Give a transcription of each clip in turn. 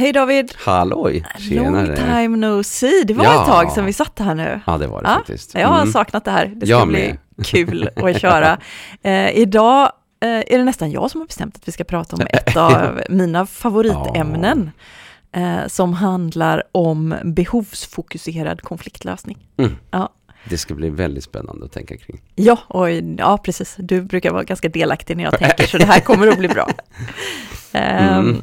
Hej David! Halloj! Tjenare! Long time no see. Det var ja. ett tag sedan vi satt här nu. Ja, det var det ja, faktiskt. Mm. Jag har mm. saknat det här. Det ska jag bli med. kul att köra. Eh, idag eh, är det nästan jag som har bestämt att vi ska prata om ett av mina favoritämnen. Eh, som handlar om behovsfokuserad konfliktlösning. Mm. Ja. Det ska bli väldigt spännande att tänka kring. Ja, och, ja, precis. Du brukar vara ganska delaktig när jag tänker, så det här kommer att bli bra. Mm.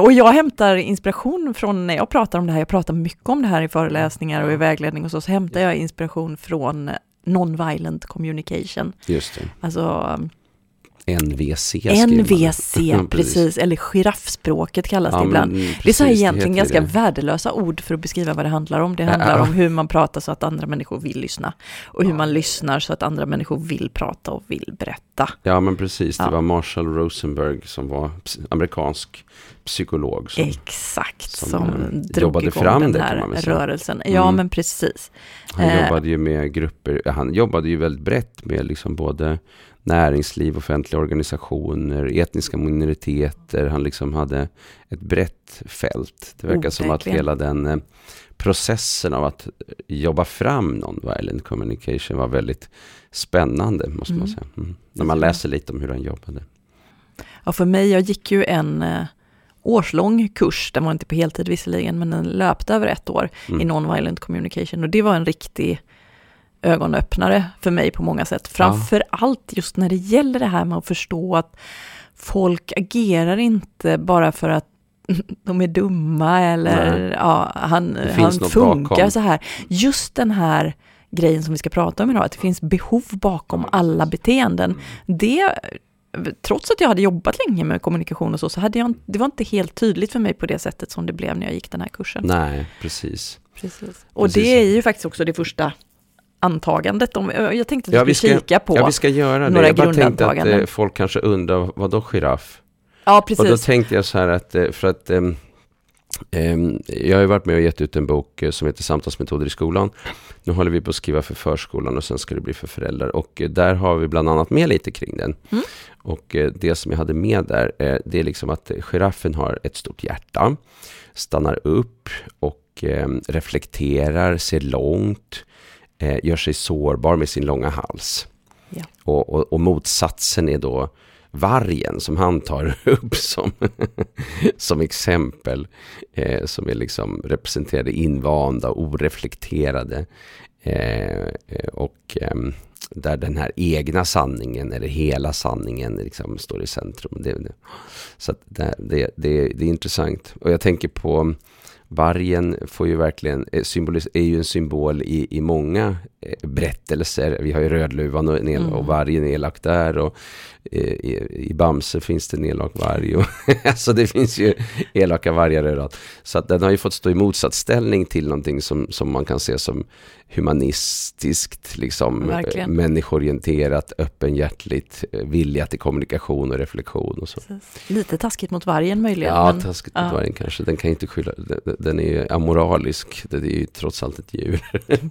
Och jag hämtar inspiration från när jag pratar om det här, jag pratar mycket om det här i föreläsningar och i vägledning och så, så hämtar jag inspiration från non-violent communication. Just det. Alltså NVC NVC, precis, eller giraffspråket kallas ja, det ibland. Men, precis, det är så här egentligen ganska det. värdelösa ord för att beskriva vad det handlar om. Det handlar ja. om hur man pratar så att andra människor vill lyssna. Och hur man lyssnar så att andra människor vill prata och vill berätta. Ja, men precis. Det var Marshall Rosenberg som var amerikansk psykolog. Som, Exakt, som, som eh, drog jobbade fram den här det, rörelsen. Ja, mm. men precis. Han eh. jobbade ju med grupper, han jobbade ju väldigt brett med liksom både näringsliv, offentliga organisationer, etniska minoriteter. Han liksom hade ett brett fält. Det verkar oh, som att hela den eh, processen av att jobba fram non-violent communication var väldigt spännande, måste mm. man säga. Mm. När man läser lite om hur han jobbade. Ja, för mig, jag gick ju en eh, årslång kurs, den var inte på heltid visserligen, men den löpte över ett år mm. i non-violent communication. Och det var en riktig ögonöppnare för mig på många sätt. Framför ja. allt just när det gäller det här med att förstå att folk agerar inte bara för att de är dumma eller ja, han, han funkar så här. Just den här grejen som vi ska prata om idag, att det finns behov bakom alla beteenden. Det, trots att jag hade jobbat länge med kommunikation och så, så hade jag, det var inte helt tydligt för mig på det sättet som det blev när jag gick den här kursen. Nej, precis. precis. Och precis. det är ju faktiskt också det första antagandet. Om, jag tänkte att ja, vi ska kika på ja, vi ska göra det. några jag bara tänkte att eh, folk kanske undrar, vad då giraff? Ja, precis. Och då tänkte jag så här att, eh, för att um, um, jag har ju varit med och gett ut en bok som heter Samtalsmetoder i skolan. Nu håller vi på att skriva för förskolan och sen ska det bli för föräldrar. Och där har vi bland annat med lite kring den. Mm. Och det som jag hade med där, det är liksom att giraffen har ett stort hjärta, stannar upp och reflekterar, ser långt, eh, gör sig sårbar med sin långa hals. Ja. Och, och, och, motsatsen är då vargen som han tar upp som, som exempel. Eh, som är liksom representerade invanda, oreflekterade. Eh, och ehm, där den här egna sanningen eller hela sanningen liksom står i centrum. Det, det, så det, det, det, det är intressant. Och jag tänker på vargen får ju verkligen, eh, symbolis, är ju en symbol i, i många berättelser. Vi har ju Rödluvan och, mm. och vargen elak där och eh, i, i Bamse finns det en elak varg. Och alltså det finns ju elaka vargar överallt. Så att den har ju fått stå i motsatsställning till någonting som, som man kan se som humanistiskt, liksom, eh, människorienterat, öppenhjärtligt, eh, vilja till kommunikation och reflektion och så. Lite taskigt mot vargen möjligen. Ja, men, taskigt ja. mot vargen kanske. Den kan inte skylla, den, den är ju amoralisk, det är ju trots allt ett djur.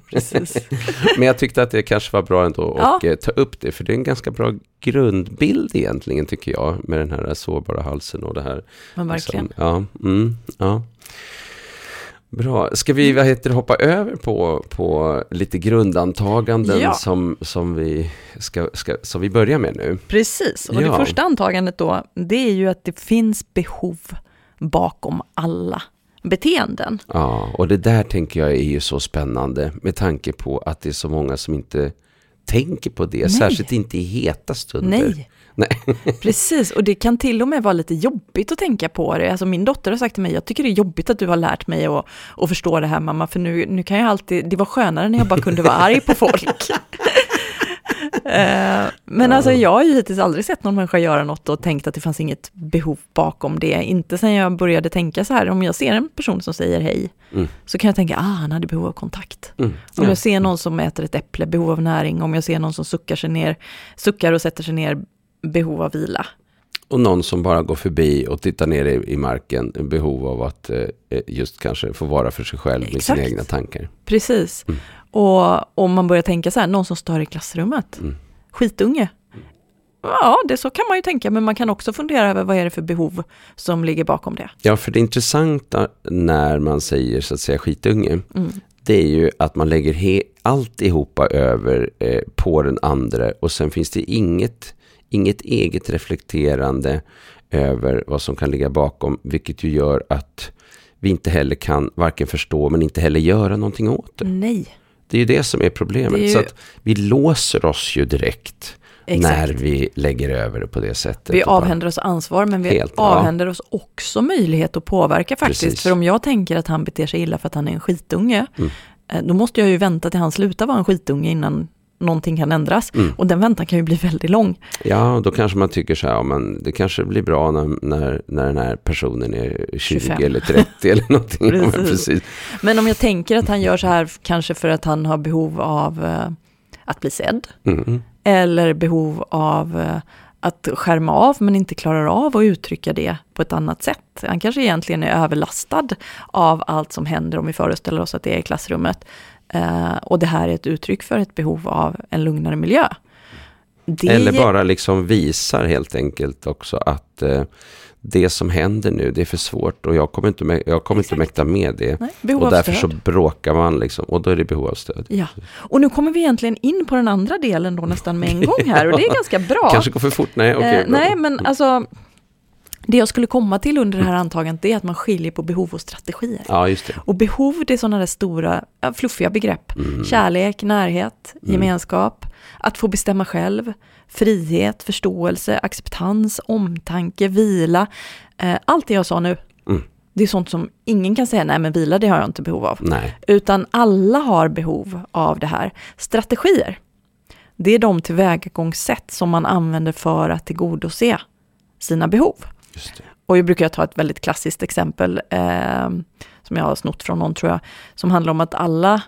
Precis. men jag tyckte att det kanske var bra ändå att ja. Eh, ta upp det, för det är en ganska bra grundbild egentligen tycker jag, med den här sårbara halsen och det här. Men verkligen. Liksom, ja, mm, ja. Bra. Ska vi vad heter, hoppa över på, på lite grundantaganden ja. som, som, vi ska, ska, som vi börjar med nu? Precis, och ja. det första antagandet då, det är ju att det finns behov bakom alla beteenden. Ja, och det där tänker jag är ju så spännande med tanke på att det är så många som inte tänker på det, Nej. särskilt inte i heta stunder. Nej. Nej. Precis, och det kan till och med vara lite jobbigt att tänka på det. Alltså min dotter har sagt till mig, jag tycker det är jobbigt att du har lärt mig att, att förstå det här mamma, för nu, nu kan jag alltid, det var skönare när jag bara kunde vara arg på folk. Eh, men alltså jag har ju hittills aldrig sett någon människa göra något och tänkt att det fanns inget behov bakom det. Inte sen jag började tänka så här, om jag ser en person som säger hej, mm. så kan jag tänka, ah, han hade behov av kontakt. Mm. Om jag ser någon som äter ett äpple, behov av näring. Om jag ser någon som suckar sig ner, suckar och sätter sig ner, behov av vila. Och någon som bara går förbi och tittar ner i, i marken, behov av att eh, eh just kanske få vara för sig själv Exakt. med sina egna tankar. Precis. Mm. Och om man börjar tänka så här, någon som stör i klassrummet, mm. skitunge. Ja, det så kan man ju tänka, men man kan också fundera över vad är det för behov som ligger bakom det. Ja, för det intressanta när man säger så att säga skitunge, Mm. det är ju att man lägger he- alltihopa över eh, på den andra och sen finns det inget, inget eget reflekterande över vad som kan ligga bakom, vilket ju gör att vi inte heller kan varken förstå men inte heller göra någonting åt det. Nej, Det är ju det som är problemet. Är ju- Så att vi låser oss ju direkt exakt. när vi lägger över det på det sättet. Vi avhänder oss ansvar, men vi Helt, ja. avhänder oss också möjlighet att påverka faktiskt. Precis. För om jag tänker att han beter sig illa för att han är en skitunge, Mm. eh, då måste jag ju vänta till han slutar vara en skitunge innan någonting kan ändras. Mm. Och den väntan kan ju bli väldigt lång. Ja, då kanske man tycker så här, ja, men det kanske blir bra när, när, när den här personen är 20 25. eller 30 eller någonting. Ja, men Precis. precis. Men om jag tänker att han gör så här kanske för att han har behov av eh, att bli sedd, Mm. eller behov av eh, att skärma av men inte klarar av att uttrycka det på ett annat sätt. Han kanske egentligen är överlastad av allt som händer om vi föreställer oss att det är i klassrummet. Eh, och det här är ett uttryck för ett behov av en lugnare miljö. Det Eller bara liksom visar helt enkelt också att eh, det som händer nu, det är för svårt och jag kommer inte, jag kommer inte mäkta med det. Nej, Och därför så bråkar man liksom, och då är det behov av stöd. Ja, och nu kommer vi egentligen in på den andra delen då nästan med en gång här och det är ganska bra. Kanske går för fort? Nej, okej. Eh, nej, men alltså, det jag skulle komma till under det här antagandet det är att man skiljer på behov och strategier. Ja. Och behov, det är sådana där stora, fluffiga begrepp. Mm. Kärlek, närhet, Mm. gemenskap, att få bestämma själv, frihet, förståelse, acceptans, omtanke, vila. Eh, allt det jag sa nu, Mm. det är sånt som ingen kan säga, nej men vila det har jag inte behov av. Nej, Utan alla har behov av det här. Strategier, det är de tillvägagångssätt som man använder för att tillgodose sina behov. Och jag brukar ta ett väldigt klassiskt exempel eh, som jag har snott från någon tror jag, som handlar om att alla,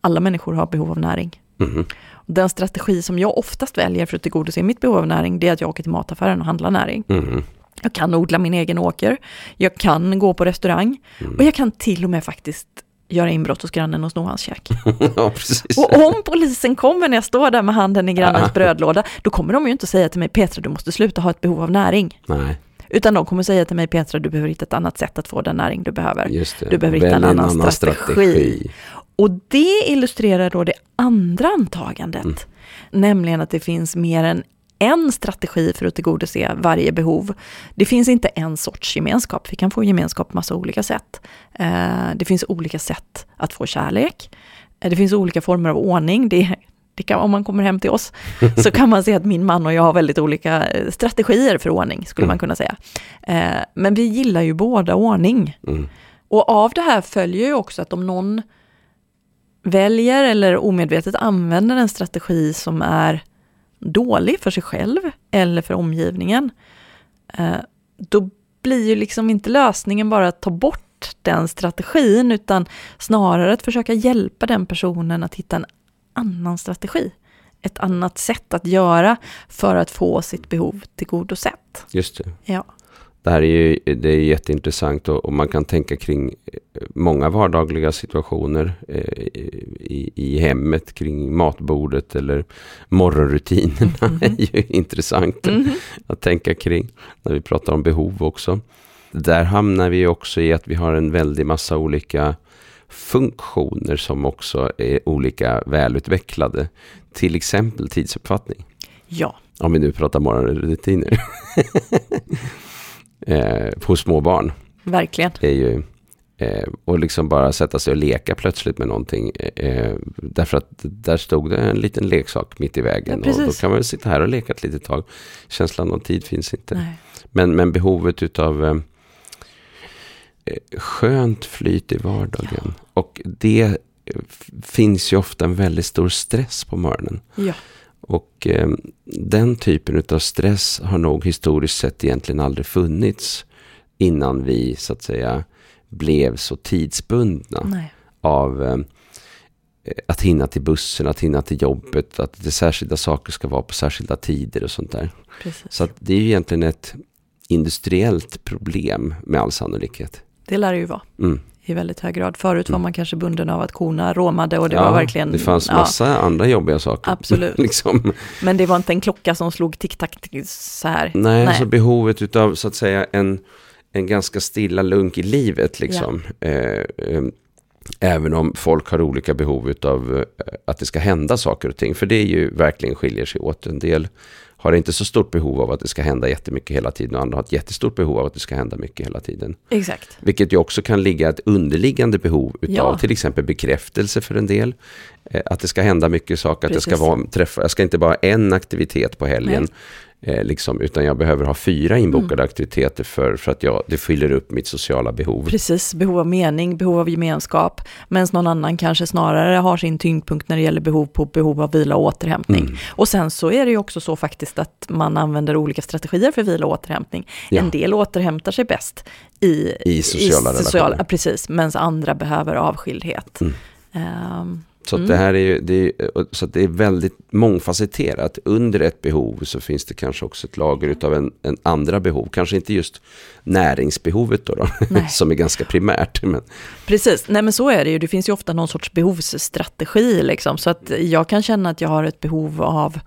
alla människor har behov av näring. Mhm. Den strategi som jag oftast väljer för att tillgodose mitt behov av näring, det är att jag åker till mataffären och handlar näring. Mhm. Jag kan odla min egen åker, jag kan gå på restaurang Mm. och jag kan till och med faktiskt göra inbrott hos grannen och sno hans käk. ja. Och om polisen kommer när jag står där med handen i grannens brödlåda, då kommer de ju inte säga till mig, Petra du måste sluta ha ett behov av näring. Nej, Utan de kommer säga till mig, Petra du behöver hitta ett annat sätt att få den näring du behöver. Du behöver hitta en Välj annan strategi. Och det illustrerar då det andra antagandet. Mm. Nämligen att det finns mer än en strategi för att tillgodose varje behov. Det finns inte en sorts gemenskap. Vi kan få gemenskap på massa olika sätt. Eh, Det finns olika sätt att få kärlek. Eh, Det finns olika former av ordning. Det, det kan, om man kommer hem till oss så kan man se att min man och jag har väldigt olika eh, strategier för ordning, skulle Mm. man kunna säga. Men vi gillar ju båda ordning. Mm. Och av det här följer ju också att om någon väljer eller omedvetet använder en strategi som är dålig för sig själv eller för omgivningen, eh, då blir ju liksom inte lösningen bara att ta bort den strategin, utan snarare att försöka hjälpa den personen att hitta en annan strategi. Ett annat sätt att göra för att få sitt behov tillgodosett. Just det. Ja. Det här är ju det är jätteintressant och, och man kan tänka kring eh, många vardagliga situationer eh, i, i hemmet, kring matbordet eller morgonrutinerna Mhm. är ju intressant Mhm. att tänka kring när vi pratar om behov också. Där hamnar vi också i att vi har en väldig massa olika funktioner som också är olika välutvecklade. Till exempel tidsuppfattning. ja. Om vi nu pratar morgonrutiner. eh, hos små barn Verkligen. är ju eh, och liksom bara sätta sig och leka plötsligt med någonting. Eh, därför att där stod det en liten leksak mitt i vägen. Ja, och då kan man väl sitta här och leka ett litet tag. Känslan av tid finns inte. Nej. Men, men behovet utav eh, eh, skönt flyt i vardagen. Och det eh, finns ju ofta en väldigt stor stress på morgonen. Ja. Och eh, den typen av stress har nog historiskt sett egentligen aldrig funnits innan vi så att säga blev så tidsbundna Nej. av eh, att hinna till bussen, att hinna till jobbet, att det särskilda saker ska vara på särskilda tider och sånt där. Precis. Så det är ju egentligen ett industriellt problem med all sannolikhet. Det lär det ju vara. Mm. I väldigt hög grad. Förut var man kanske bunden av att korna råmade och det Mm. Ja, var verkligen... Det fanns ja, massa andra jobbiga saker. Absolut. liksom. Men det var inte en klocka som slog tick-tack så här. Nej, alltså behovet utav så att säga en, en ganska stilla lunk i livet liksom. Eh, eh, även om folk har olika behov utav eh, att det ska hända saker och ting. För det är ju verkligen skiljer sig åt. En del har inte så stort behov av att det ska hända jättemycket hela tiden och andra har ett jättestort behov av att det ska hända mycket hela tiden. Exakt. Vilket ju också kan ligga ett underliggande behov utav Ja. till exempel bekräftelse för en del. Eh, Att det ska hända mycket saker, att det ska Precis. vara träffa, jag ska inte bara ha en aktivitet på helgen. Eh, liksom, utan jag behöver ha fyra inbokade Mm. aktiviteter för, för att jag, det fyller upp mitt sociala behov. Precis, behov av mening, behov av gemenskap. Medan någon annan kanske snarare har sin tyngdpunkt när det gäller behov på behov av vila och återhämtning. Mm. Och sen så är det ju också så faktiskt att man använder olika strategier för vila och återhämtning. Ja. En del återhämtar sig bäst i, I sociala relationer. ja, Precis, medan andra behöver avskildhet. Mm. Ehm, Så Mm. det här är ju, det är, och- så det är väldigt mångfacetterat. Under ett behov så finns det kanske också ett lager utav en, en andra behov. Kanske inte just näringsbehovet då, då som är ganska primärt. Men, Precis, nej men så är det ju. Det finns ju ofta någon sorts behovsstrategi liksom. Så att jag kan känna att jag har ett behov av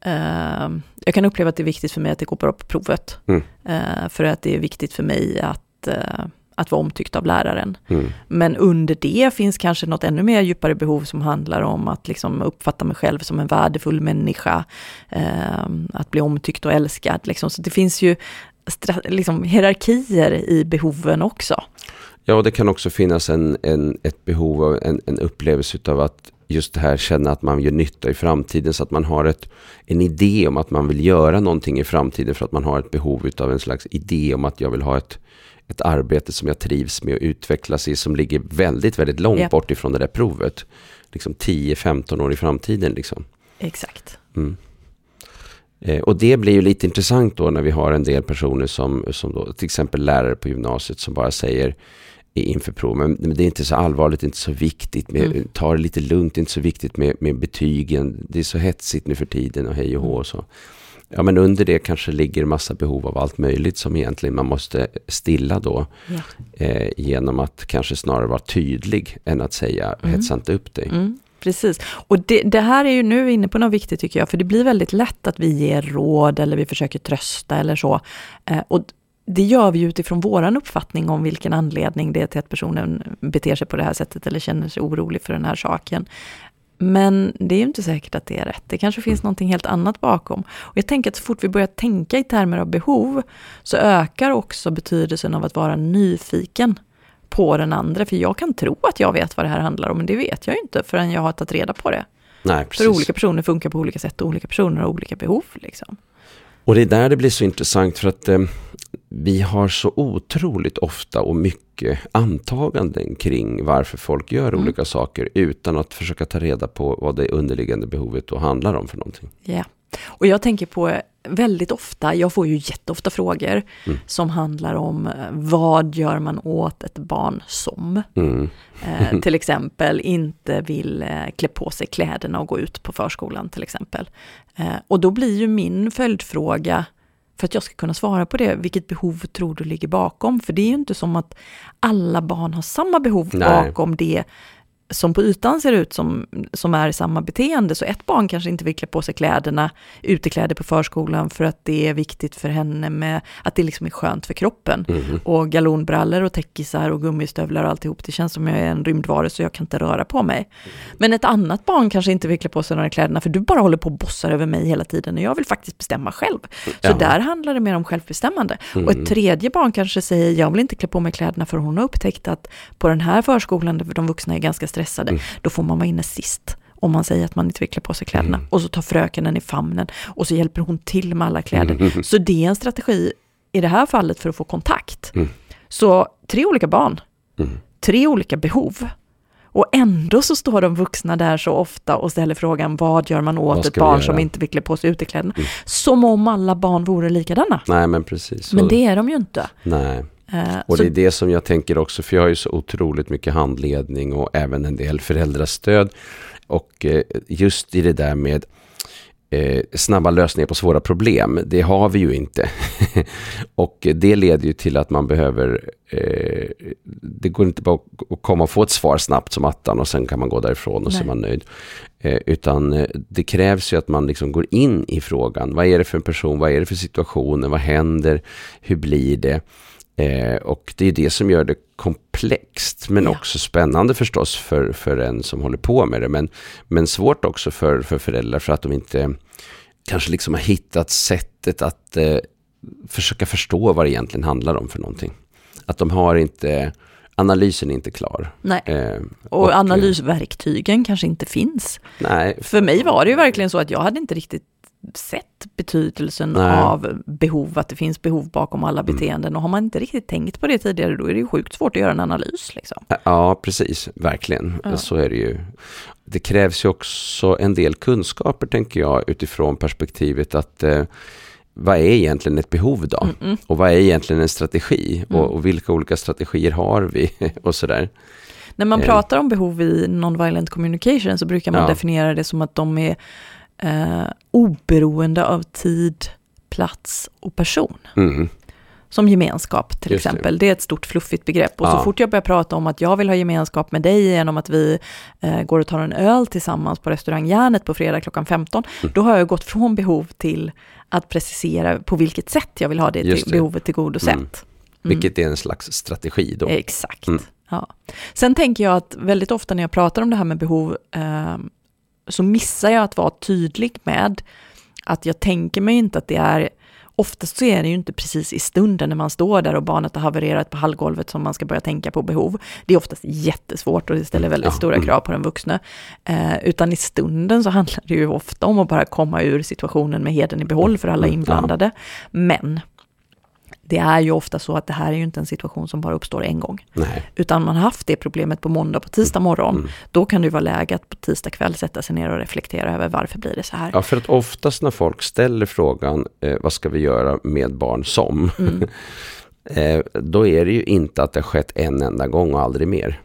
eh, jag kan uppleva att det är viktigt för mig att det går bra på provet. Mm. Eh, för att det är viktigt för mig att, eh, att vara omtyckt av läraren. mm, Men under det finns kanske något ännu mer djupare behov som handlar om att liksom uppfatta mig själv som en värdefull människa. Eh, att bli omtyckt och älskad. Liksom. Så det finns ju liksom, hierarkier i behoven också. Ja, och det kan också finnas en, en, ett behov av en, en upplevelse av att just det här känna att man gör nytta i framtiden så att man har ett, en idé om att man vill göra någonting i framtiden för att man har ett behov av en slags idé om att jag vill ha ett, ett arbete som jag trivs med och utvecklas i som ligger väldigt, väldigt långt Japp. bort ifrån det där provet. Liksom 10-15 år i framtiden liksom. Exakt. Mm. Eh, och det blir ju lite intressant då när vi har en del personer som, som då, till exempel lärare på gymnasiet som bara säger inför prov, men, men det är inte så allvarligt, inte så viktigt, med, Mm. ta det lite lugnt, det är inte så viktigt med, med betygen, det är så hetsigt nu för tiden och hej och hå och så. Ja men under det kanske ligger massa behov av allt möjligt som egentligen man måste stilla då. Ja. Eh, genom att kanske snarare vara tydlig än att säga Mm. hetsa inte upp dig. Mm, precis. Och det, det här är ju nu inne på något viktigt tycker jag, för det blir väldigt lätt att vi ger råd eller vi försöker trösta eller så. Eh, och det gör vi utifrån våran uppfattning om vilken anledning det är till att personen beter sig på det här sättet eller känner sig orolig för den här saken. Men det är ju inte säkert att det är rätt. Det kanske finns någonting helt annat bakom. Och jag tänker att så fort vi börjar tänka i termer av behov så ökar också betydelsen av att vara nyfiken på den andra. För jag kan tro att jag vet vad det här handlar om, men det vet jag ju inte förrän jag har tagit reda på det. Nej, precis. För olika personer funkar på olika sätt och olika personer har olika behov. Liksom. Och det är där det blir så intressant för att eh, vi har så otroligt ofta och mycket antaganden kring varför folk gör Mm. olika saker utan att försöka ta reda på vad det underliggande behovet då handlar om för någonting. Ja. Och jag tänker på väldigt ofta, jag får ju jätteofta frågor Mm. som handlar om eh, vad gör man åt ett barn som Mm. eh, till exempel inte vill eh, klä på sig kläderna och gå ut på förskolan till exempel. Eh, och då blir ju min följdfråga, för att jag ska kunna svara på det, vilket behov tror du ligger bakom? För det är ju inte som att alla barn har samma behov Nej. bakom det som på ytan ser ut som, som är samma beteende. Så ett barn kanske inte vill klä på sig kläderna, utekläder på förskolan för att det är viktigt för henne med att det liksom är skönt för kroppen. Mm. Och galonbrallor och täckisar och gummistövlar och alltihop. Det känns som jag är en rymdvarelse så jag kan inte röra på mig. Men ett annat barn kanske inte vill klä på sig de här kläderna för du bara håller på och bossar över mig hela tiden och jag vill faktiskt bestämma själv. Så Ja. där handlar det mer om självbestämmande. Och Mm. ett tredje barn kanske säger jag vill inte klä på mig kläderna för hon har upptäckt att på den här förskolan där de vuxna är ganska stressade, Mm. då får man vara inne sist om man säger att man inte vill klä på sig kläderna. Mm. Och så tar fröken den i famnen och så hjälper hon till med alla kläder. Mm. Så det är en strategi i det här fallet för att få kontakt. Mm. Så tre olika barn, Mm. tre olika behov. Och ändå så står de vuxna där så ofta och ställer frågan vad gör man åt ett barn som inte vill klä på sig utekläderna? Mm. Som om alla barn vore likadana. Nej men precis. Men det är de ju inte. Nej. Eh, Och det är det som jag tänker också, för jag har ju så otroligt mycket handledning och även en del föräldrastöd. Och eh, just i det där med eh, snabba lösningar på svåra problem. Det har vi ju inte. och det leder ju till att man behöver, eh, det går inte bara att komma och få ett svar snabbt som attan och sen kan man gå därifrån och Nej. så är man nöjd. Eh, utan eh, det krävs ju att man liksom går in i frågan. Vad är det för en person? Vad är det för situationer? Vad händer? Hur blir det? Eh, och det är det som gör det komplext, men ja. också spännande förstås för, för en som håller på med det. Men, men svårt också för, för föräldrar för att de inte kanske liksom har hittat sättet att eh, försöka förstå vad det egentligen handlar om för någonting. Att de har inte, analysen är inte klar. Nej, eh, och, och analysverktygen kanske inte finns. Nej. För mig var det ju verkligen så att jag hade inte riktigt sett betydelsen Nej. av behov, att det finns behov bakom alla mm. beteenden. Och har man inte riktigt tänkt på det tidigare, då är det ju sjukt svårt att göra en analys. Liksom. Ja, precis, verkligen. Ja. Så är det ju. Det krävs ju också en del kunskaper, tänker jag, utifrån perspektivet att eh, vad är egentligen ett behov då? Mm -mm. Och vad är egentligen en strategi? Mm. Och, och, vilka olika strategier har vi? och sådär. När man eh. pratar om behov i non-violent communication så brukar man ja. definiera det som att de är eh, oberoende av tid, plats och person. Mm. Som gemenskap till Just exempel. Det. det. är ett stort fluffigt begrepp. Och ja. så fort jag börjar prata om att jag vill ha gemenskap med dig genom att vi eh, går och tar en öl tillsammans på restaurang Järnet på fredag klockan 15. Mm. Då har jag gått från behov till att precisera på vilket sätt jag vill ha det, till, det. behovet tillgodosett. Mm. Mm. Vilket är en slags strategi då. Exakt. Mm. Ja. Sen tänker jag att väldigt ofta när jag pratar om det här med behov eh, så missar jag att vara tydlig med att jag tänker mig inte att det är Oftast så är det ju inte precis i stunden när man står där och barnet har havererat på hallgolvet som man ska börja tänka på behov. Det är oftast jättesvårt och det ställer väldigt stora mm. krav på den vuxna. Eh, utan i stunden så handlar det ju ofta om att bara komma ur situationen med heden i behåll för alla mm. inblandade. Men det är ju ofta så att det här är ju inte en situation som bara uppstår en gång. Nej. Utan man har haft det problemet på måndag, på tisdag morgon. Mm. Då kan det ju vara läge att på tisdag kväll sätta sig ner och reflektera över varför blir det så här. Ja, för att oftast när folk ställer frågan, eh, vad ska vi göra med barn som? Mm. eh, då är det ju inte att det har skett en enda gång och aldrig mer.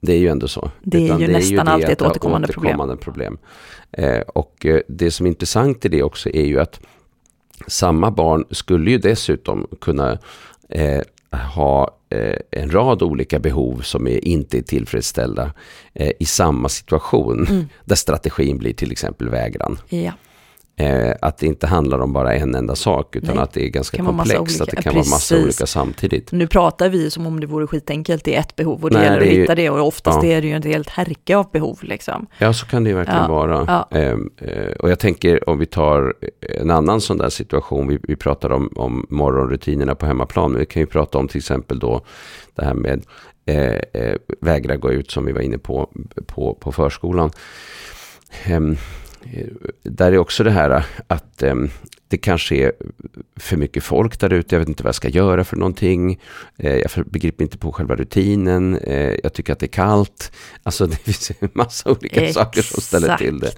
Det är ju ändå så. Det är Utan ju det nästan är ju alltid ett återkommande, återkommande problem. problem. Eh, och eh, det som är intressant i det också är ju att samma barn skulle ju dessutom kunna eh, ha eh, en rad olika behov som är, inte är tillfredsställda eh, i samma situation. Mm. Där strategin blir till exempel vägran. Ja. Eh, att det inte handlar om bara en enda sak utan Nej. att det är ganska komplext, att det kan Precis. vara massa olika samtidigt. Nu pratar vi som om det vore skitenkelt, det är ett behov och det Nej, gäller det att hitta det och oftast ja. är det ju en helt härke av behov. Liksom. Ja, så kan det ju verkligen ja. vara. Ja. Eh, eh, och jag tänker om vi tar en annan sån där situation, vi, vi pratar om, om morgonrutinerna på hemmaplan, men vi kan ju prata om till exempel då det här med eh, eh vägra gå ut som vi var inne på på, på förskolan. Ehm, Eh, där är också det här att um, det kanske är för mycket folk där ute. Jag vet inte vad jag ska göra för någonting. Eh, jag begriper inte på själva rutinen. Eh, jag tycker att det är kallt. Alltså det finns en massa olika Exakt. saker som ställer till det.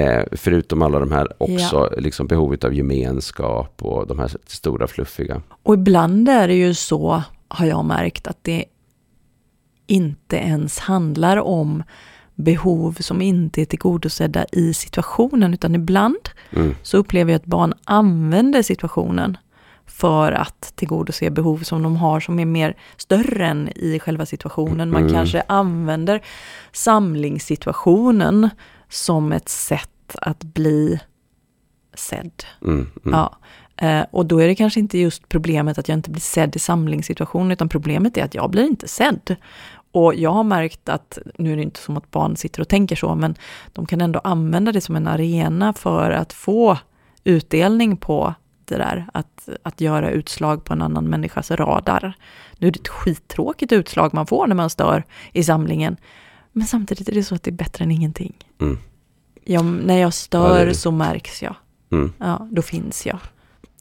Eh, förutom alla de här också, ja. liksom behovet av gemenskap och de här stora fluffiga. Och ibland är det ju så, har jag märkt, att det inte ens handlar om behov som inte är tillgodosedda i situationen, utan ibland mm. så upplever jag att barn använder situationen för att tillgodose behov som de har som är mer större än i själva situationen. Man mm. kanske använder samlingssituationen som ett sätt att bli sedd. Mm, mm. Ja. Eh, och då är det kanske inte just problemet att jag inte blir sedd i samlingssituationen, utan problemet är att jag blir inte sedd. Och jag har märkt att, nu är det inte som att barn sitter och tänker så, men de kan ändå använda det som en arena för att få utdelning på det där, att, att göra utslag på en annan människas radar. Nu är det ett skittråkigt utslag man får när man stör i samlingen, men samtidigt är det så att det är bättre än ingenting. Mm. Jag, när jag stör ja, så märks jag. Mm. Ja, då finns jag.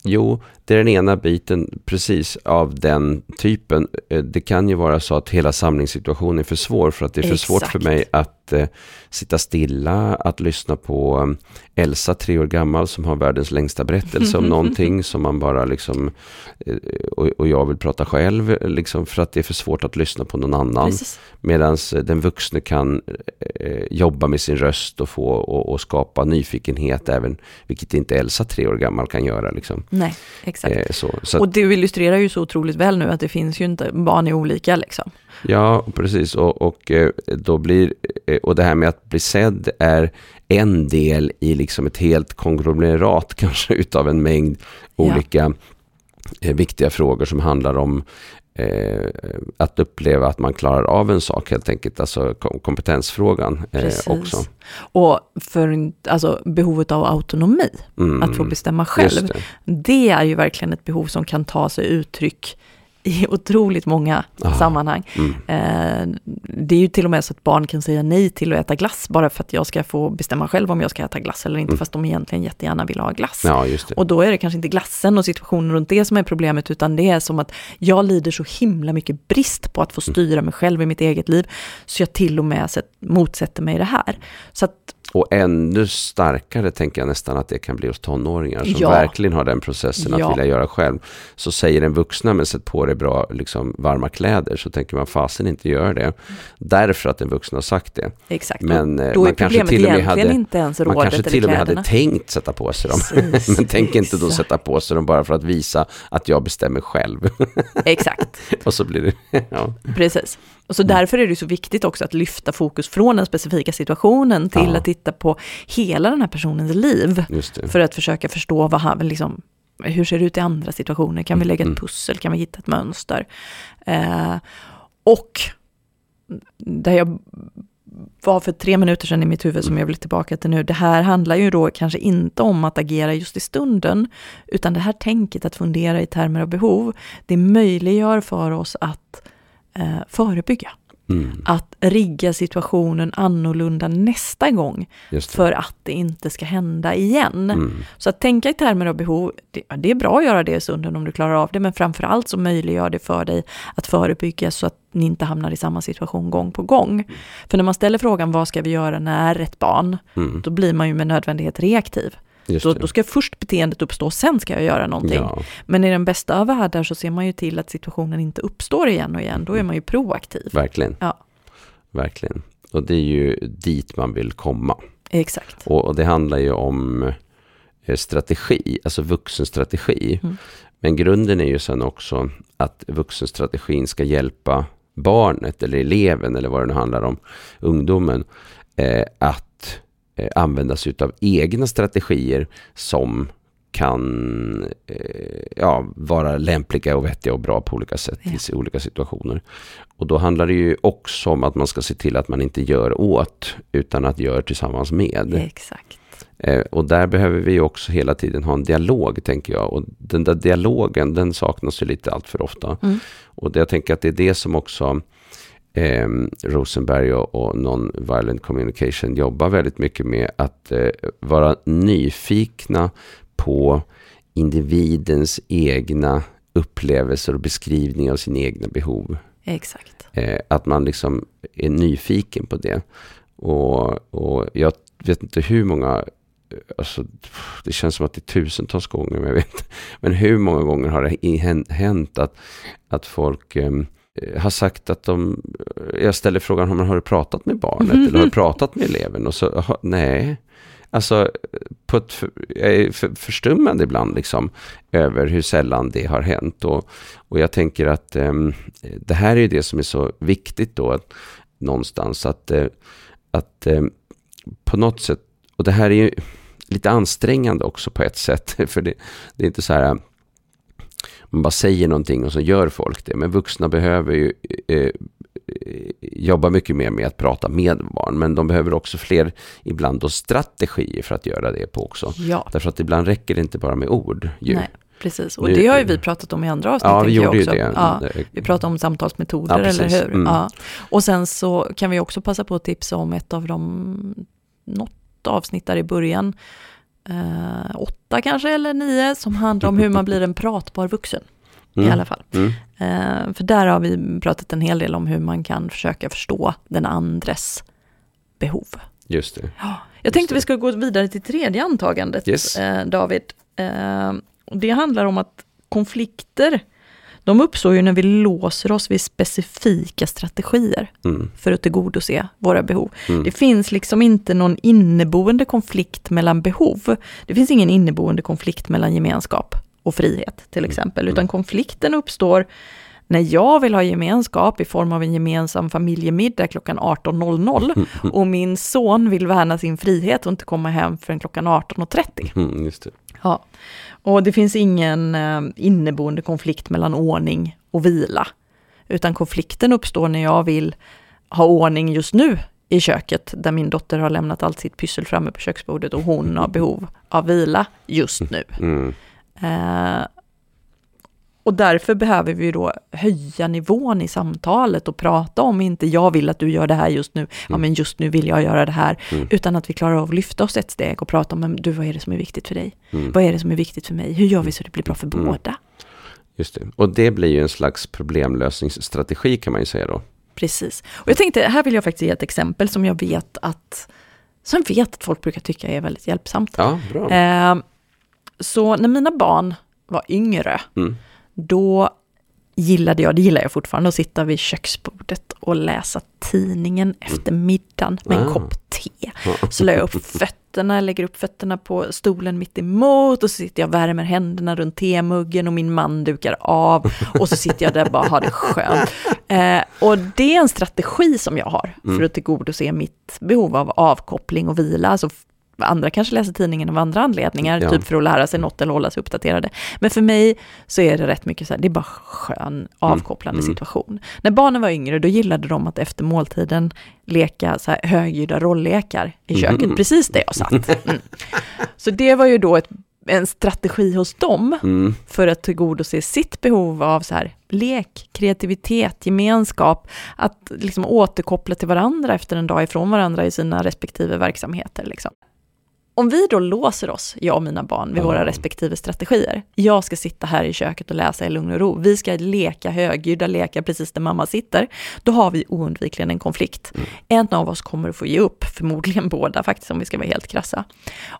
Jo, det är den ena biten precis av den typen. Eh, det kan ju vara så att hela samlingssituationen är för svår för att det är för Exakt. svårt för mig att att eh, sitta stilla, att lyssna på um, Elsa, tre år gammal, som har världens längsta berättelse om någonting som man bara liksom, eh, och, och, jag vill prata själv, liksom för att det är för svårt att lyssna på någon annan. Medan den vuxne kan eh, jobba med sin röst och få och, och, skapa nyfikenhet även, vilket inte Elsa, tre år gammal, kan göra. Liksom. Nej, exakt. Eh, så, så och du illustrerar ju så otroligt väl nu att det finns ju inte, barn är olika liksom. Ja, precis. Och, och, eh, då blir, eh, och det här med att bli sedd är en del i liksom ett helt konglomerat kanske utav en mängd olika ja. Eh, viktiga frågor som handlar om eh, att uppleva att man klarar av en sak helt enkelt, alltså kompetensfrågan eh, också. Och för alltså, behovet av autonomi, mm, att få bestämma själv, det. det. är ju verkligen ett behov som kan ta sig uttryck i otroligt många ah, sammanhang. Mm. Eh, det är ju till och med så att barn kan säga nej till att äta glass bara för att jag ska få bestämma själv om jag ska äta glass eller inte, mm. fast de egentligen jättegärna vill ha glass. Ja, och då är det kanske inte glassen och situationen runt det som är problemet, utan det är som att jag lider så himla mycket brist på att få mm. styra mig själv i mitt eget liv, så jag till och med motsätter mig det här. Så att och ännu starkare tänker jag nästan att det kan bli hos tonåringar som ja. verkligen har den processen ja. att vilja göra själv. Så säger en vuxna, men sätt på dig bra liksom, varma kläder, så tänker man fasen inte gör det. Därför att en vuxen har sagt det. Exakt, men då, eh, då man kanske till och med hade, inte ens Man kanske till och med hade tänkt sätta på sig dem. men tänk inte då sätta på sig dem bara för att visa att jag bestämmer själv. Exakt. och så blir det, ja. Precis. Och så därför är det så viktigt också att lyfta fokus från den specifika situationen till ja. att titta på hela den här personens liv. För att försöka förstå vad han, liksom, hur ser det ut i andra situationer? Kan vi lägga ett mm. pussel? Kan vi hitta ett mönster? Eh, och där jag var för tre minuter sedan i mitt huvud som jag vill tillbaka till nu. Det här handlar ju då kanske inte om att agera just i stunden, utan det här tänket att fundera i termer av behov, det möjliggör för oss att eh, förebygga. Mm. Att rigga situationen annorlunda nästa gång för att det inte ska hända igen. Mm. Så att tänka i termer av behov, det, det, är bra att göra det i stunden om du klarar av det, men framförallt så möjliggör det för dig att förebygga så att ni inte hamnar i samma situation gång på gång. Mm. För när man ställer frågan vad ska vi göra när ett barn, mm. då blir man ju med nödvändighet reaktiv. Då, då, ska först beteendet uppstå, sen ska jag göra någonting. Ja. Men i den bästa av världar så ser man ju till att situationen inte uppstår igen och igen. Då är man ju proaktiv. Verkligen. Ja. Verkligen. Och det är ju dit man vill komma. Exakt. Och, och det handlar ju om eh, strategi, alltså vuxenstrategi. Mm. Men grunden är ju sen också att vuxenstrategin ska hjälpa barnet eller eleven eller vad det nu handlar om, ungdomen, eh, att använda sig av egna strategier som kan eh, ja, vara lämpliga och vettiga och bra på olika sätt ja. i olika situationer. Och då handlar det ju också om att man ska se till att man inte gör åt utan att gör tillsammans med. Exakt. Eh, och där behöver vi också hela tiden ha en dialog, tänker jag. Och den där dialogen, den saknas ju lite allt för ofta. Mm. Och det, jag tänker att det är det som också eh, Rosenberg och, och Non-Violent Communication jobbar väldigt mycket med att eh, vara nyfikna på individens egna upplevelser och beskrivning av sina egna behov. Exakt. Eh, att man liksom är nyfiken på det. Och, och jag vet inte hur många Alltså, det känns som att det är tusentals gånger, men jag vet Men hur många gånger har det hänt att, att folk um, Eh, har sagt att de, eh, jag ställer frågan, har, man, har du pratat med barnet mm. eller har du pratat med eleven? Och så, nej. Alltså, på ett, jag är för, förstummad ibland liksom, över hur sällan det har hänt. Och, och jag tänker att eh, det här är det som är så viktigt då, att, någonstans att, eh, att eh, på något sätt, och det här är ju lite ansträngande också på ett sätt, för det, det är inte så här man bara säger någonting och så gör folk det. Men vuxna behöver ju eh, jobba mycket mer med att prata med barn. Men de behöver också fler, ibland då strategier för att göra det på också. Ja. Därför att ibland räcker det inte bara med ord. Ju. Nej. Precis, och det har ju vi pratat om i andra avsnitt. Ja, vi gjorde ju det. Ja, vi pratade om samtalsmetoder, ja, eller hur? Mm. Ja. Och sen så kan vi också passa på att tipsa om ett av de, något avsnitt där i början, eh, åtta kanske eller nio, som handlar om hur man blir en pratbar vuxen. Mm. I alla fall. Mm. Eh, för där har vi pratat en hel del om hur man kan försöka förstå den andres behov. Just det. Ja, jag tänkte vi ska gå vidare till tredje antagandet, Yes. eh, David. Eh, det handlar om att konflikter, de uppstår ju när vi låser oss vid specifika strategier Mm. för att tillgodose våra behov. Mm. Det finns liksom inte någon inneboende konflikt mellan behov. Det finns ingen inneboende konflikt mellan gemenskap och frihet till exempel, utan konflikten uppstår när jag vill ha gemenskap i form av en gemensam familjemiddag klockan 18.00 och min son vill värna sin frihet och inte komma hem förrän klockan 18.30. Mm. Ja. Och det finns ingen eh, inneboende konflikt mellan ordning och vila, utan konflikten uppstår när jag vill ha ordning just nu i köket, där min dotter har lämnat allt sitt pyssel framme på köksbordet och hon har behov av vila just nu. Mm. Eh, och därför behöver vi då höja nivån i samtalet och prata om inte jag vill att du gör det här just nu, ja men just nu vill jag göra det här, Mm. utan att vi klarar av att lyfta oss ett steg och prata om, men du vad är det som är viktigt för dig? Mm. Vad är det som är viktigt för mig? Hur gör vi så det blir bra för Mm. båda? Just det. Och det blir ju en slags problemlösningsstrategi kan man ju säga då. Precis. Och jag tänkte, här vill jag faktiskt ge ett exempel som jag vet att, som jag vet att folk brukar tycka är väldigt hjälpsamt. Ja, bra. Eh, så när mina barn var yngre, Mm. Då gillade jag, det gillar jag fortfarande, att sitta vid köksbordet och läsa tidningen efter middagen med en Ah. kopp te. Så la jag upp fötterna, lägger upp fötterna på stolen mitt emot och så sitter jag och värmer händerna runt temuggen och min man dukar av och så sitter jag där och bara har det skönt. Eh, och det är en strategi som jag har för att tillgodose mitt behov av avkoppling och vila. Alltså andra kanske läser tidningen av andra anledningar, Ja. typ för att lära sig något eller hålla sig uppdaterade. Men för mig så är det rätt mycket så här, det är bara skön, avkopplande Mm. situation. När barnen var yngre, då gillade de att efter måltiden leka så här högljudda rolllekar i köket, Mhm. precis där jag satt. Mm. Så det var ju då ett, en strategi hos dem Mm. för att tillgodose sitt behov av så här, lek, kreativitet, gemenskap, att liksom återkoppla till varandra efter en dag ifrån varandra i sina respektive verksamheter. Liksom. Om vi då låser oss, jag och mina barn, vid våra respektive strategier. Jag ska sitta här i köket och läsa i lugn och ro. Vi ska leka högljudda lekar precis där mamma sitter. Då har vi oundvikligen en konflikt. En av oss kommer att få ge upp, förmodligen båda faktiskt, om vi ska vara helt krassa.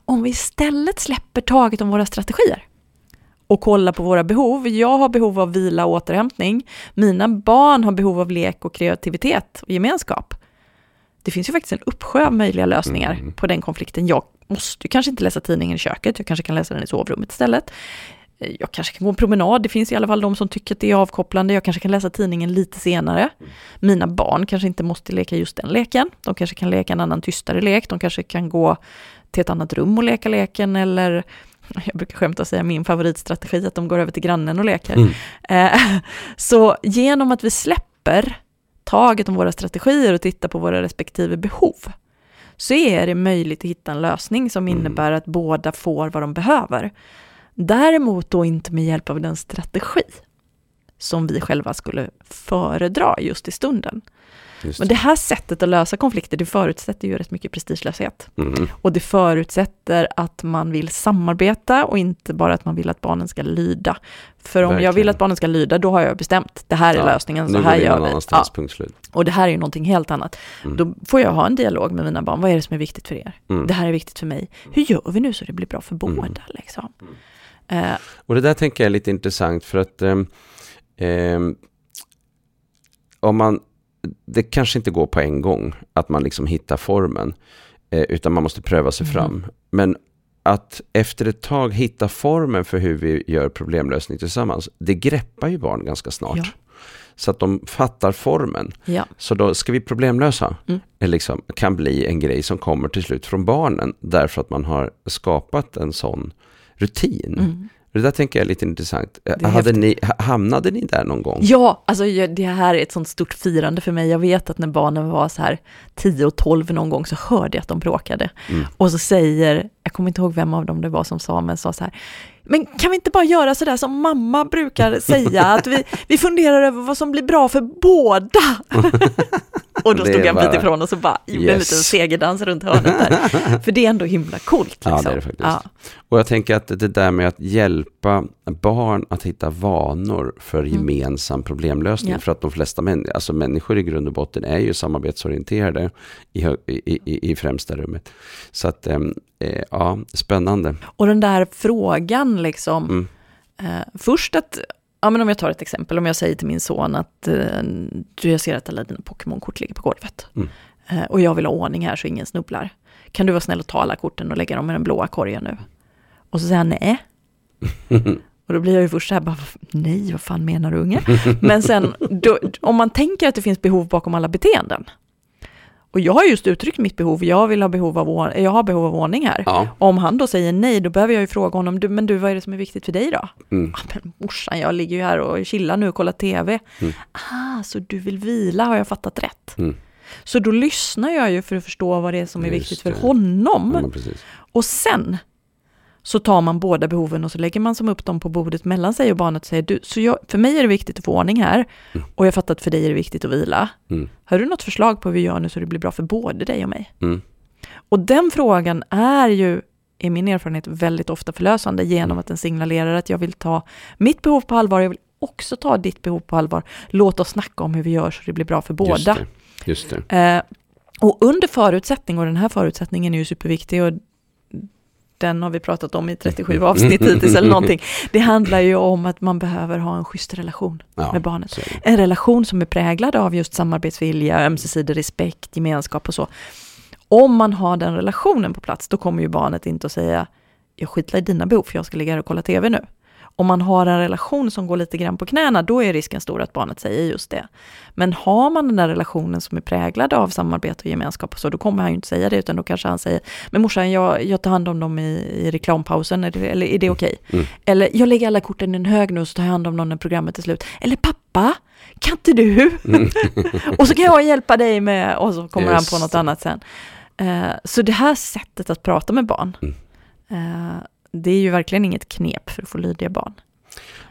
Om vi istället släpper taget om våra strategier och kollar på våra behov. Jag har behov av vila och återhämtning. Mina barn har behov av lek och kreativitet och gemenskap. Det finns ju faktiskt en uppsjö av möjliga lösningar Mm. på den konflikten. Jag måste ju kanske inte läsa tidningen i köket, jag kanske kan läsa den i sovrummet istället. Eh, Jag kanske kan gå en promenad, det finns i alla fall de som tycker att det är avkopplande. Jag kanske kan läsa tidningen lite senare. Mina barn kanske inte måste leka just den leken. De kanske kan leka en annan tystare lek. De kanske kan gå till ett annat rum och leka leken eller jag brukar skämta och säga min favoritstrategi att de går över till grannen och leker. Mm. Eh, Så genom att vi släpper taget om våra strategier och tittar på våra respektive behov så är det möjligt att hitta en lösning som Mm. innebär att båda får vad de behöver. Däremot då inte med hjälp av den strategi som vi själva skulle föredra just i stunden. Just Men det här sättet att lösa konflikter, det förutsätter ju rätt mycket prestigelöshet. Mm. Och det förutsätter att man vill samarbeta och inte bara att man vill att barnen ska lyda. För om jag Verkligen. vill att barnen ska lyda, då har jag bestämt, det här är Ja, lösningen, så här vi gör vi. Ja, och det här är ju någonting helt annat. Mm. Då får jag ha en dialog med mina barn, vad är det som är viktigt för er? Mm. Det här är viktigt för mig. Hur gör vi nu så det blir bra för båda? Mm. Liksom? Eh, Och det där tänker jag är lite intressant för att ehm, ehm, om man, det kanske inte går på en gång att man liksom hittar formen, eh, utan man måste pröva sig Mm. fram. Men att efter ett tag hitta formen för hur vi gör problemlösning tillsammans, det greppar ju barn ganska snart. Ja. Så att de fattar formen. ja. Så då ska vi problemlösa, Mm. eh, liksom, kan bli en grej som kommer till slut från barnen, därför att man har skapat en sån rutin. Mm. Det där tänker jag är lite intressant. Hade ni, ha- hamnade ni där någon gång? Ja, alltså det här är ett sånt stort firande för mig. Jag vet att när barnen var så här 10 och 12 någon gång så hörde jag att de bråkade. Mm. Och så säger, jag kommer inte ihåg vem av dem det var som sa, men sa så här, men kan vi inte bara göra sådär som mamma brukar säga, att vi, vi funderar över vad som blir bra för båda? och då stod jag en bit ifrån och så bara gjorde en Yes. liten segerdans runt hörnet där. För det är ändå himla coolt. Liksom. Ja, det är det faktiskt. Ja. Och jag tänker att det där med att hjälpa barn att hitta vanor för Mm. gemensam problemlösning. Ja. För att de flesta män, alltså människor i grund och botten är ju samarbetsorienterade i, i, i, i främsta rummet. Så att, ehm, eh, ja, spännande. Och den där frågan liksom, Mm. eh, först att, ja men om jag tar ett exempel, om jag säger till min son att eh, du, jag ser att alla dina Pokémon-kort ligger på golvet. Mm. Eh, och jag vill ha ordning här så ingen snubblar. Kan du vara snäll och ta alla korten och lägga dem i den blåa korgen nu? Och så säger han nej. Och då blir jag ju först så här, bara, nej, vad fan menar du unge? Men sen, då, om man tänker att det finns behov bakom alla beteenden. Och jag har just uttryckt mitt behov, jag, vill ha behov av, jag har behov av ordning här. Ja, Om han då säger nej, då behöver jag ju fråga honom, du, men du, vad är det som är viktigt för dig då? mm. Ah, men morsan, jag ligger ju här och chillar nu och kollar tv. Mm. Ah, så du vill vila, har jag fattat rätt? Mm. Så då lyssnar jag ju för att förstå vad det är som är Just viktigt för det. honom. ja. Och sen så tar man båda behoven och så lägger man som upp dem på bordet mellan sig och barnet och säger, du, så jag, för mig är det viktigt att få ordning här Mm. och jag fattar att för dig är det viktigt att vila. Mm. Har du något förslag på hur vi gör nu så det blir bra för både dig och mig? Mm. Och den frågan är ju, i min erfarenhet, väldigt ofta förlösande genom att den signalerar att jag vill ta mitt behov på allvar, jag vill också ta ditt behov på allvar. Låt oss snacka om hur vi gör så det blir bra för Just båda. det. Just det. Eh, och under förutsättning, och den här förutsättningen är ju superviktig, och den har vi pratat om i 37 avsnitt hittills eller någonting. Det handlar ju om att man behöver ha en schysst relation Ja, med barnet. En relation som är präglad av just samarbetsvilja, ömsesidig respekt, gemenskap och så. Om man har den relationen på plats, då kommer ju barnet inte att säga jag skiter i dina behov för jag ska ligga här och kolla tv nu. Om man har en relation som går lite grann på knäna, då är risken stor att barnet säger just det. Men har man den där relationen som är präglad av samarbete och gemenskap och så, då kommer han ju inte säga det, utan då kanske han säger, men morsan, jag, jag tar hand om dem i, i reklampausen, är det, eller är det okej? Mm. Eller, jag lägger alla korten i en hög nu och så tar jag hand om dem när programmet är slut. Eller pappa, kan inte du? och så kan jag hjälpa dig med, och så kommer han Just på något annat sen. Eh, så det här sättet att prata med barn, Mm. eh, det är ju verkligen inget knep för att få lydiga barn.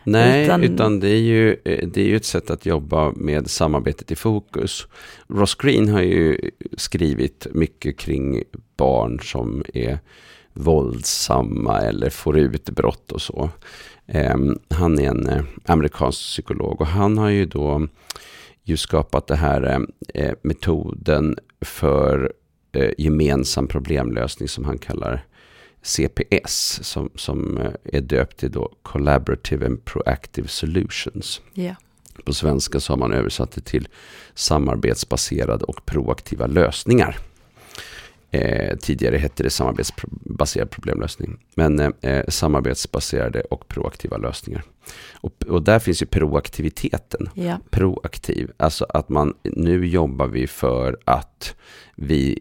Nej, Utan- utan, det, är ju, eh, det är ju ett sätt att jobba med samarbetet i fokus. Ross Green har ju skrivit mycket kring barn som är våldsamma eller får utbrott och så. Ehm, han är en eh, amerikansk psykolog och han har ju då ju skapat det här eh, metoden för eh, gemensam problemlösning som han kallar CPS som, som eh, är döpt till då Collaborative and Proactive Solutions. Ja. På svenska så har man översatt det till samarbetsbaserade och proaktiva lösningar. Eh, tidigare hette det samarbetsbaserad problemlösning. Men eh, eh, samarbetsbaserade och proaktiva lösningar. Och, och där finns ju proaktiviteten Ja. proaktiv. Alltså att man, nu jobbar vi för att vi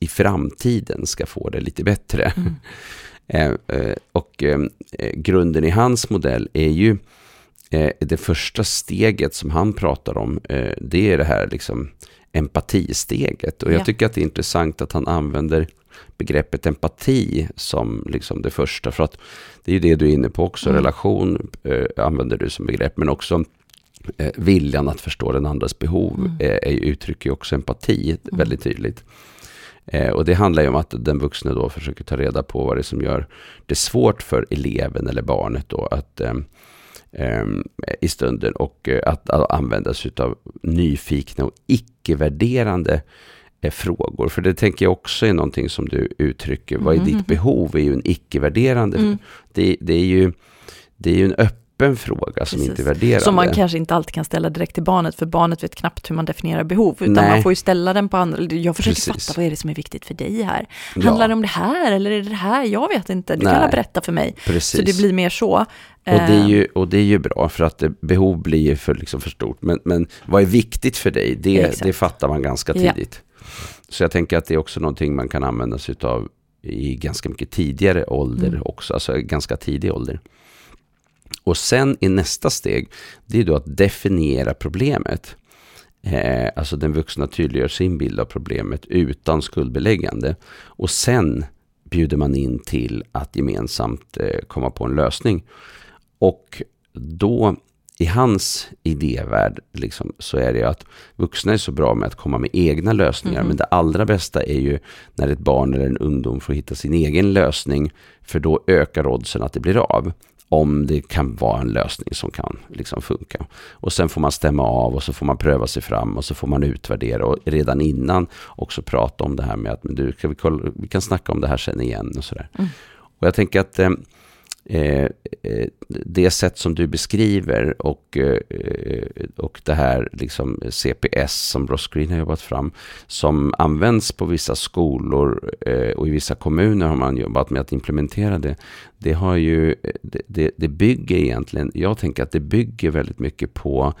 i framtiden ska få det lite bättre. Mm. Eh, eh, och grunden i hans modell är ju det första steget som han pratar om. Det är det här liksom empatisteget. Och jag Ja. tycker att det är intressant att han använder begreppet empati som liksom det första. För att det är ju det du är inne på också. Mm. Relation eh, använder du som begrepp. Men också eh, viljan att förstå den andras behov Mm. eh, är, uttrycker ju också empati väldigt tydligt. Eh, och det handlar ju om att den vuxne då försöker ta reda på vad det är som gör det svårt för eleven eller barnet då att eh, i stunden och eh, att, använda sig av nyfikna och icke-värderande eh, frågor. För det tänker jag också är någonting som du uttrycker. Vad är Mhm. ditt behov? är ju en icke-värderande. Mm. Det, det, är ju, det är ju en öppen fråga som Precis. inte är värderande. Som man kanske inte alltid kan ställa direkt till barnet, för barnet vet knappt hur man definierar behov, utan Nej. man får ju ställa den på andra. Jag försöker Precis. fatta, vad är det som är viktigt för dig här? Ja, Handlar det om det här, eller är det det här? Jag vet inte, du kan Nej. väl berätta för mig. precis. Så det blir mer så. Och det, är Eh, ju, och det är ju bra för att det, behov blir ju för, liksom för stort. Men, men vad är viktigt för dig? Det, Exakt. det fattar man ganska Ja. tidigt. Så jag tänker att det är också någonting man kan använda sig av i ganska mycket tidigare ålder Mm. också. Alltså ganska tidig ålder. Och sen i nästa steg, det är då att definiera problemet. Eh, alltså den vuxna tydliggör sin bild av problemet utan skuldbeläggande. Och sen bjuder man in till att gemensamt eh, komma på en lösning. Och då i hans idévärld liksom, så är det att vuxna är så bra med att komma med egna lösningar. Mm. Men det allra bästa är ju när ett barn eller en ungdom får hitta sin egen lösning. För då ökar oddsen att det blir av. Om det kan vara en lösning som kan liksom funka. Och sen får man stämma av och så får man pröva sig fram och så får man utvärdera. Och redan innan också prata om det här med att men du, kan vi, kolla, vi kan snacka om det här sen igen och sådär. Mm. Och jag tänker att eh, Eh, eh, det sätt som du beskriver och, eh, eh och det här liksom CPS som Ross Green har jobbat fram, som används på vissa skolor eh, och i vissa kommuner har man jobbat med att implementera det. Det, har ju, det, det bygger egentligen, jag tänker att det bygger väldigt mycket på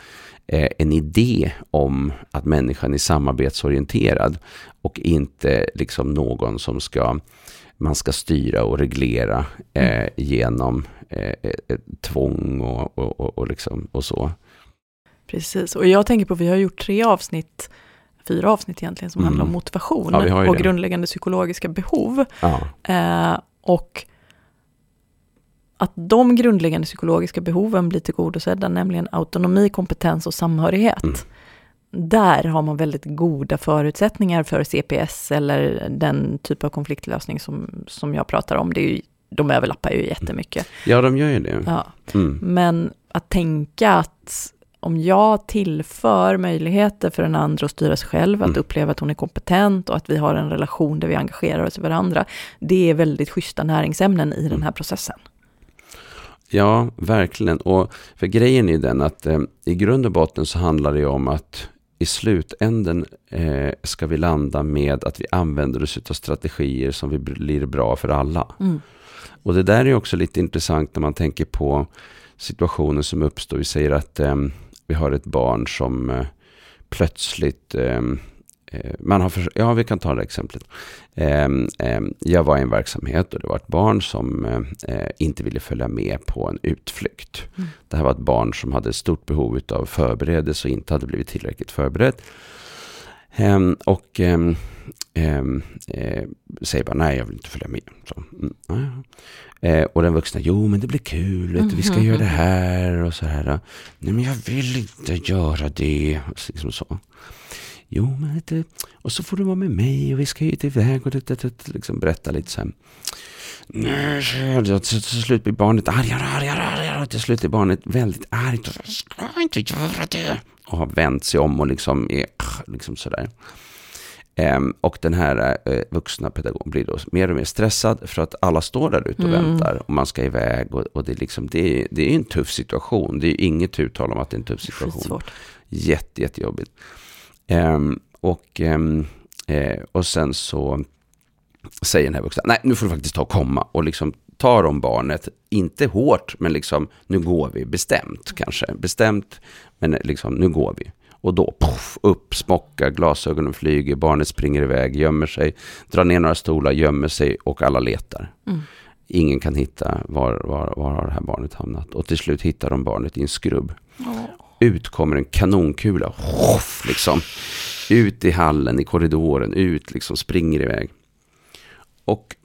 en idé om att människan är samarbetsorienterad och inte liksom någon som ska man ska styra och reglera eh, mm. genom eh, tvång och, och, och, och, liksom, och så. Precis, och jag tänker på, vi har gjort tre avsnitt, fyra avsnitt egentligen, som mm. handlar om motivation ja, och det. grundläggande psykologiska behov. Ja. Eh, och att de grundläggande psykologiska behoven blir tillgodosedda, nämligen autonomi, kompetens och samhörighet. Mm där har man väldigt goda förutsättningar för CPS eller den typ av konfliktlösning som, som jag pratar om. Det är ju, de överlappar ju jättemycket. Ja, de gör ju det. Ja. Mm. Men att tänka att om jag tillför möjligheter för den andra att styra sig själv, att mm. uppleva att hon är kompetent och att vi har en relation där vi engagerar oss i varandra, det är väldigt schyssta näringsämnen i mm. den här processen. Ja, verkligen. Och för grejen är den att eh, i grund och botten så handlar det om att i slutänden eh, ska vi landa med att vi använder oss av strategier som vi blir bra för alla. Mm. Och det där är också lite intressant när man tänker på situationer som uppstår. Vi säger att eh, vi har ett barn som eh, plötsligt Eh, man har för, ja, vi kan ta det exemplet. Ehm, ehm, jag var i en verksamhet och det var ett barn som eh, inte ville följa med på en utflykt. Mm. Det här var ett barn som hade stort behov av förberedelse och inte hade blivit tillräckligt förberett. Ehm, och eh, säger bara nej, jag vill inte följa med. Så, mm, eh, och den vuxna, jo men det blir kul, mm, vi ska mm, göra det här och så här. Nej men jag vill inte göra det. Liksom så. Jo, men det, och så får du vara med mig och vi ska ju iväg och det, det, det, liksom berätta lite så här. Nej, till slut blir barnet argare, argare, argare. Till slut är barnet väldigt argt. Och ska inte göra det. Och har vänt sig om och liksom är liksom sådär. Um, och den här uh, vuxna pedagogen blir då mer och mer stressad för att alla står där ute och mm. väntar och man ska iväg. Och, och det, är liksom, det, är, det är en tuff situation. Det är inget uttal om att det är en tuff situation. Jätte, jättejobbigt. Um, och, um, uh, och sen så säger den här vuxna, nej nu får du faktiskt ta och komma och liksom tar om barnet, inte hårt, men liksom nu går vi, bestämt kanske, bestämt, men liksom nu går vi. Och då, poff, upp, smocka, glasögonen flyger, barnet springer iväg, gömmer sig, drar ner några stolar, gömmer sig och alla letar. Mm. Ingen kan hitta var, var, var har det här barnet hamnat. Och till slut hittar de barnet i en skrubb. Oh ut kommer en kanonkula. Hoff, liksom. Ut i hallen, i korridoren, ut, liksom springer iväg. Och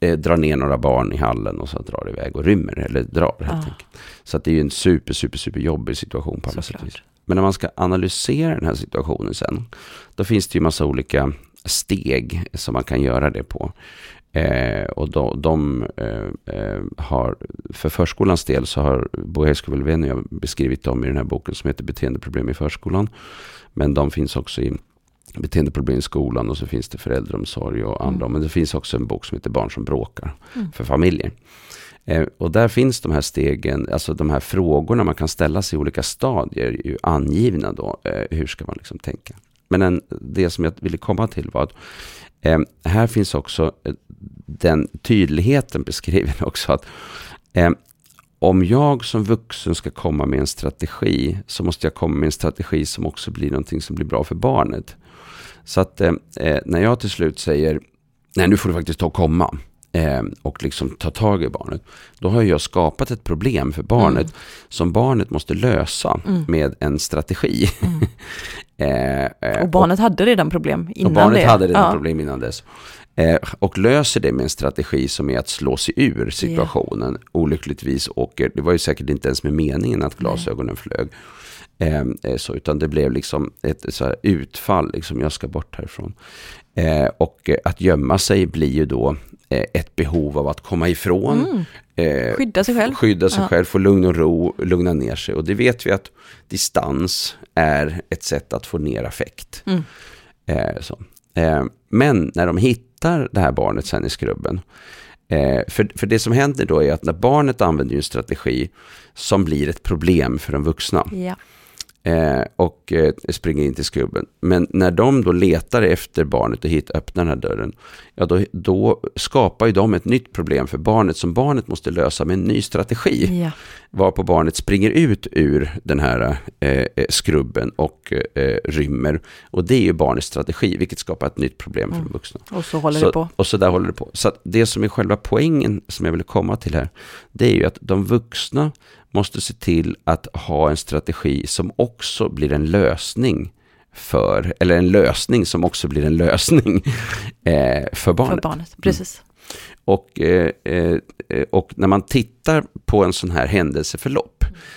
eh, drar ner några barn i hallen och så drar iväg och rymmer, eller drar helt ah. enkelt. Så att det är ju en super, super, super jobbig situation på alla sätt och vis. Men när man ska analysera den här situationen sen, då finns det ju massa olika steg som man kan göra det på. Eh, och de, de eh, eh, har, för förskolans del så har Bo och jag beskrivit dem i den här boken som heter Beteendeproblem i förskolan. Men de finns också i beteendeproblem i skolan och så finns det föräldraomsorg och andra. Mm. Men det finns också en bok som heter Barn som bråkar mm. för familjer. Eh, och där finns de här stegen, alltså de här frågorna man kan ställa sig i olika stadier ju angivna då. Eh, hur ska man liksom tänka? Men en, det som jag ville komma till var att eh, här finns också eh, den tydligheten beskriven också. att eh, Om jag som vuxen ska komma med en strategi så måste jag komma med en strategi som också blir någonting som blir bra för barnet. Så att ehm, eh, när jag till slut säger nej nu får du faktiskt ta och komma och liksom ta tag i barnet. Då har jag skapat ett problem för barnet mm. som barnet måste lösa mm. med en strategi. Mm. eh, och barnet och, hade redan problem innan och barnet det. hade redan ja. problem innan dess. Eh, och löser det med en strategi som är att slå sig ur situationen. Yeah. Olyckligtvis åker, det var ju säkert inte ens med meningen att glasögonen flög. Ehm, eh, så, utan det blev liksom ett så utfall, liksom jag ska bort härifrån. Eh, och eh, att gömma sig blir ju då eh, ett behov av att komma ifrån. Mm. Eh, skydda sig själv. Skydda sig ja. själv, få lugn och ro, lugna ner sig. Och det vet vi att distans är ett sätt att få ner affekt. Mm. så. men när de hittar det här barnet sen i skrubben, Eh, för, för det som händer då är att när barnet använder en strategi som blir ett problem för de vuxna. Ja och eh, springer in till skrubben. Men när de då letar efter barnet och hit öppnar den här dörren, ja då, då skapar ju de ett nytt problem för barnet som barnet måste lösa med en ny strategi. Ja. Varpå barnet springer ut ur den här eh, eh skrubben och eh, rymmer. Och det är ju barnets strategi, vilket skapar ett nytt problem mm. för de vuxna. Och så håller så, det på. Och så där håller det på. Så det som är själva poängen som jag vill komma till här, det är ju att de vuxna måste se till att ha en strategi som också blir en lösning för, eller en lösning som också blir en lösning eh, för barnet. För barnet, precis. Mm. Och, eh, eh, och när man tittar på en sån här händelseförlopp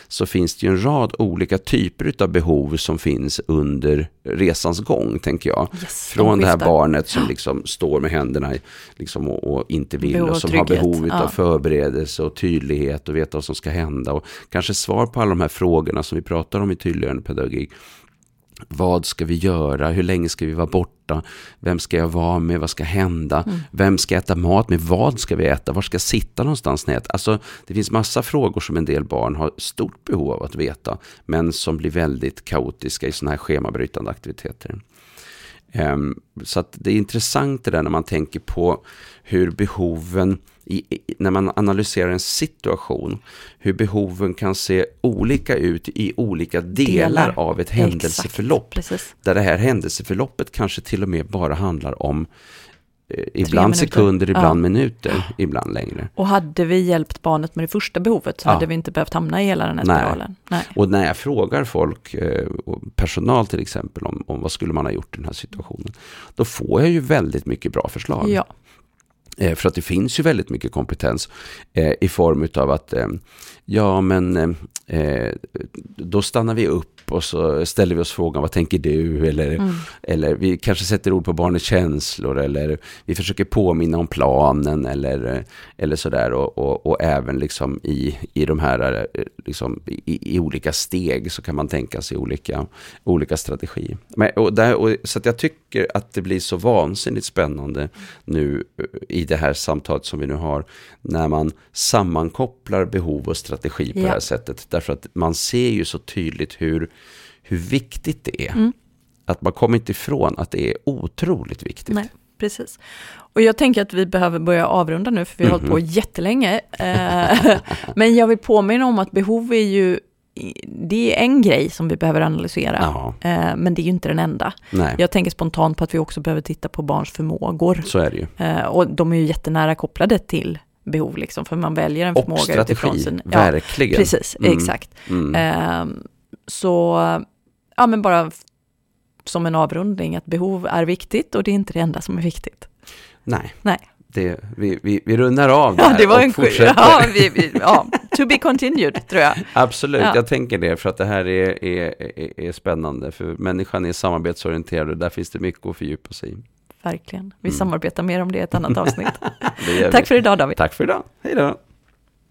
så finns det ju en rad olika typer av behov som finns under resans gång, tänker jag. Yes, Från det här barnet som liksom står med händerna liksom, och, och inte vill och som har behov ja. av förberedelse och tydlighet och veta vad som ska hända och kanske svar på alla de här frågorna som vi pratar om i tydliggörande pedagogik. Vad ska vi göra? Hur länge ska vi vara borta? Vem ska jag vara med? Vad ska hända? Mm. Vem ska äta mat med? Vad ska vi äta? Var ska jag sitta någonstans när jag äter? Alltså, det finns massa frågor som en del barn har stort behov av att veta, men som blir väldigt kaotiska i sådana här schemabrytande aktiviteter. Um, så det är intressant det där när man tänker på hur behoven i, när man analyserar en situation, hur behoven kan se olika ut i olika delar, delar. av ett händelseförlopp. Exakt, där det här händelseförloppet kanske till och med bara handlar om eh, ibland sekunder, ibland ja. minuter, ibland längre. Och hade vi hjälpt barnet med det första behovet så ja. hade vi inte behövt hamna i hela den här spiralen. Nej. Och när jag frågar folk, eh, personal till exempel, om, om vad skulle man ha gjort i den här situationen, då får jag ju väldigt mycket bra förslag. Ja. Eh, för att det finns ju väldigt mycket kompetens eh, i form av att, eh, ja men eh, eh då stannar vi upp och så ställer vi oss frågan vad tänker du? Eller, mm. eller vi kanske sätter ord på barnets känslor eller vi försöker påminna om planen eller, eller sådär. Och, och, och även liksom i, i de här liksom, i, i, olika steg så kan man tänka sig olika, olika strategier. Men, och där, och, så jag tycker att det blir så vansinnigt spännande nu i det här samtalet som vi nu har när man sammankopplar behov och strategi på ja. det här sättet. Därför att man ser ju så tydligt hur, hur viktigt det är. Mm. Att man kommer inte ifrån att det är otroligt viktigt. Nej, precis. Och jag tänker att vi behöver börja avrunda nu, för vi har mm hållit på mhm. jättelänge. Eh, men jag vill påminna om att behov är ju det är en grej som vi behöver analysera, eh, men det är ju inte den enda. Nej. Jag tänker spontant på att vi också behöver titta på barns förmågor. Så är det ju. Eh, och de är ju jättenära kopplade till behov, liksom, för man väljer en förmåga och strategi, utifrån sin... Ja, verkligen. Precis, mm. exakt. Mm. Så, ja men bara som en avrundning, att behov är viktigt och det är inte det enda som är viktigt. Nej. Nej. Det, vi, vi, vi rundar av där ja, det var och en, fortsätter. Ja, vi, vi, ja, to be continued, tror jag. Absolut, ja. jag tänker det, för att det här är, är, är, är spännande. För människan är samarbetsorienterad och där finns det mycket att fördjupa sig i. Verkligen. Vi mm. samarbetar mer om det i ett annat avsnitt. Tack för idag, David. Tack för idag. Hej då.